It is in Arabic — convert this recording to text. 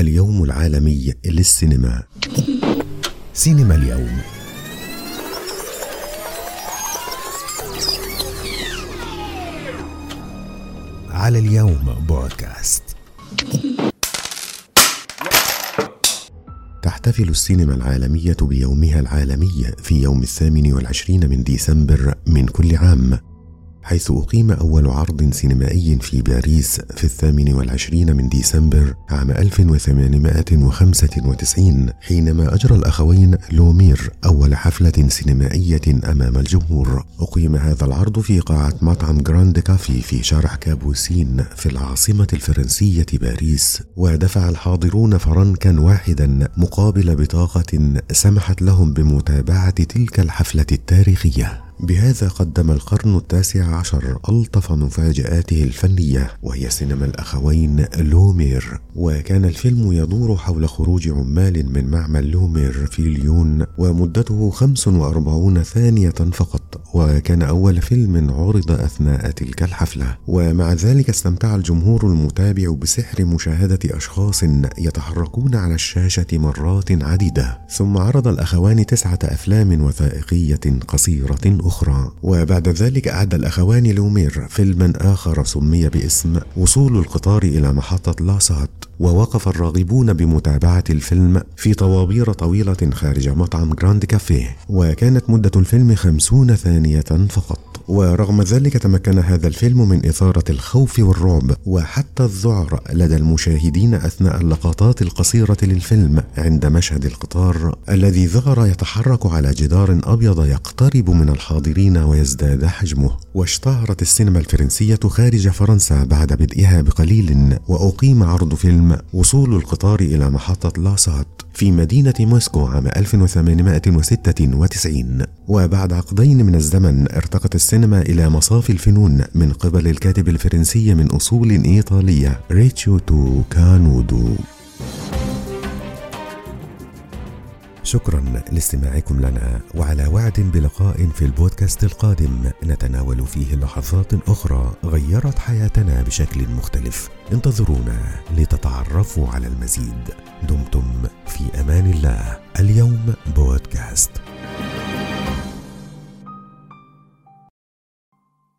اليوم العالمي للسينما. سينما اليوم. على اليوم بودكاست تحتفل السينما العالمية بيومها العالمي في يوم الثامن والعشرين من ديسمبر من كل عام. حيث أقيم أول عرض سينمائي في باريس في الثامن والعشرين من ديسمبر عام 1895 حينما أجرى الأخوين لومير أول حفلة سينمائية أمام الجمهور. أقيم هذا العرض في قاعة مطعم جراند كافي في شارع كابوسين في العاصمة الفرنسية باريس ودفع الحاضرون فرنكا واحدا مقابل بطاقة سمحت لهم بمتابعة تلك الحفلة التاريخية. بهذا قدم القرن التاسع عشر ألطف مفاجآته الفنية وهي سينما الأخوين لومير. وكان الفيلم يدور حول خروج عمال من معمل لومير في ليون ومدته 45 ثانية فقط. وكان أول فيلم عرض أثناء تلك الحفلة. ومع ذلك استمتع الجمهور المتابع بسحر مشاهدة أشخاص يتحركون على الشاشة مرات عديدة. ثم عرض الأخوان تسعة أفلام وثائقية قصيرة أخرى. وبعد ذلك أعد الأخوان لومير فيلما آخر سمي باسم وصول القطار إلى محطة لاسات. ووقف الراغبون بمتابعة الفيلم في طوابير طويلة خارج مطعم جراند كافيه وكانت مدة الفيلم خمسون ثانية فقط. ورغم ذلك تمكن هذا الفيلم من إثارة الخوف والرعب وحتى الذعر لدى المشاهدين أثناء اللقطات القصيرة للفيلم عند مشهد القطار الذي ظهر يتحرك على جدار أبيض يقترب من الحاضرين ويزداد حجمه. واشتهرت السينما الفرنسية خارج فرنسا بعد بدئها بقليل وأقيم عرض فيلم وصول القطار إلى محطة لاسات في مدينة موسكو عام 1896 وبعد عقدين من الزمن ارتقت السينما إلى مصاف الفنون من قبل الكاتب الفرنسي من أصول إيطالية ريتشوتو كانودو شكرا لاستماعكم لنا وعلى وعد بلقاء في البودكاست القادم نتناول فيه لحظات أخرى غيرت حياتنا بشكل مختلف. انتظرونا لتتعرفوا على المزيد. دمتم في أمان الله. اليوم بودكاست.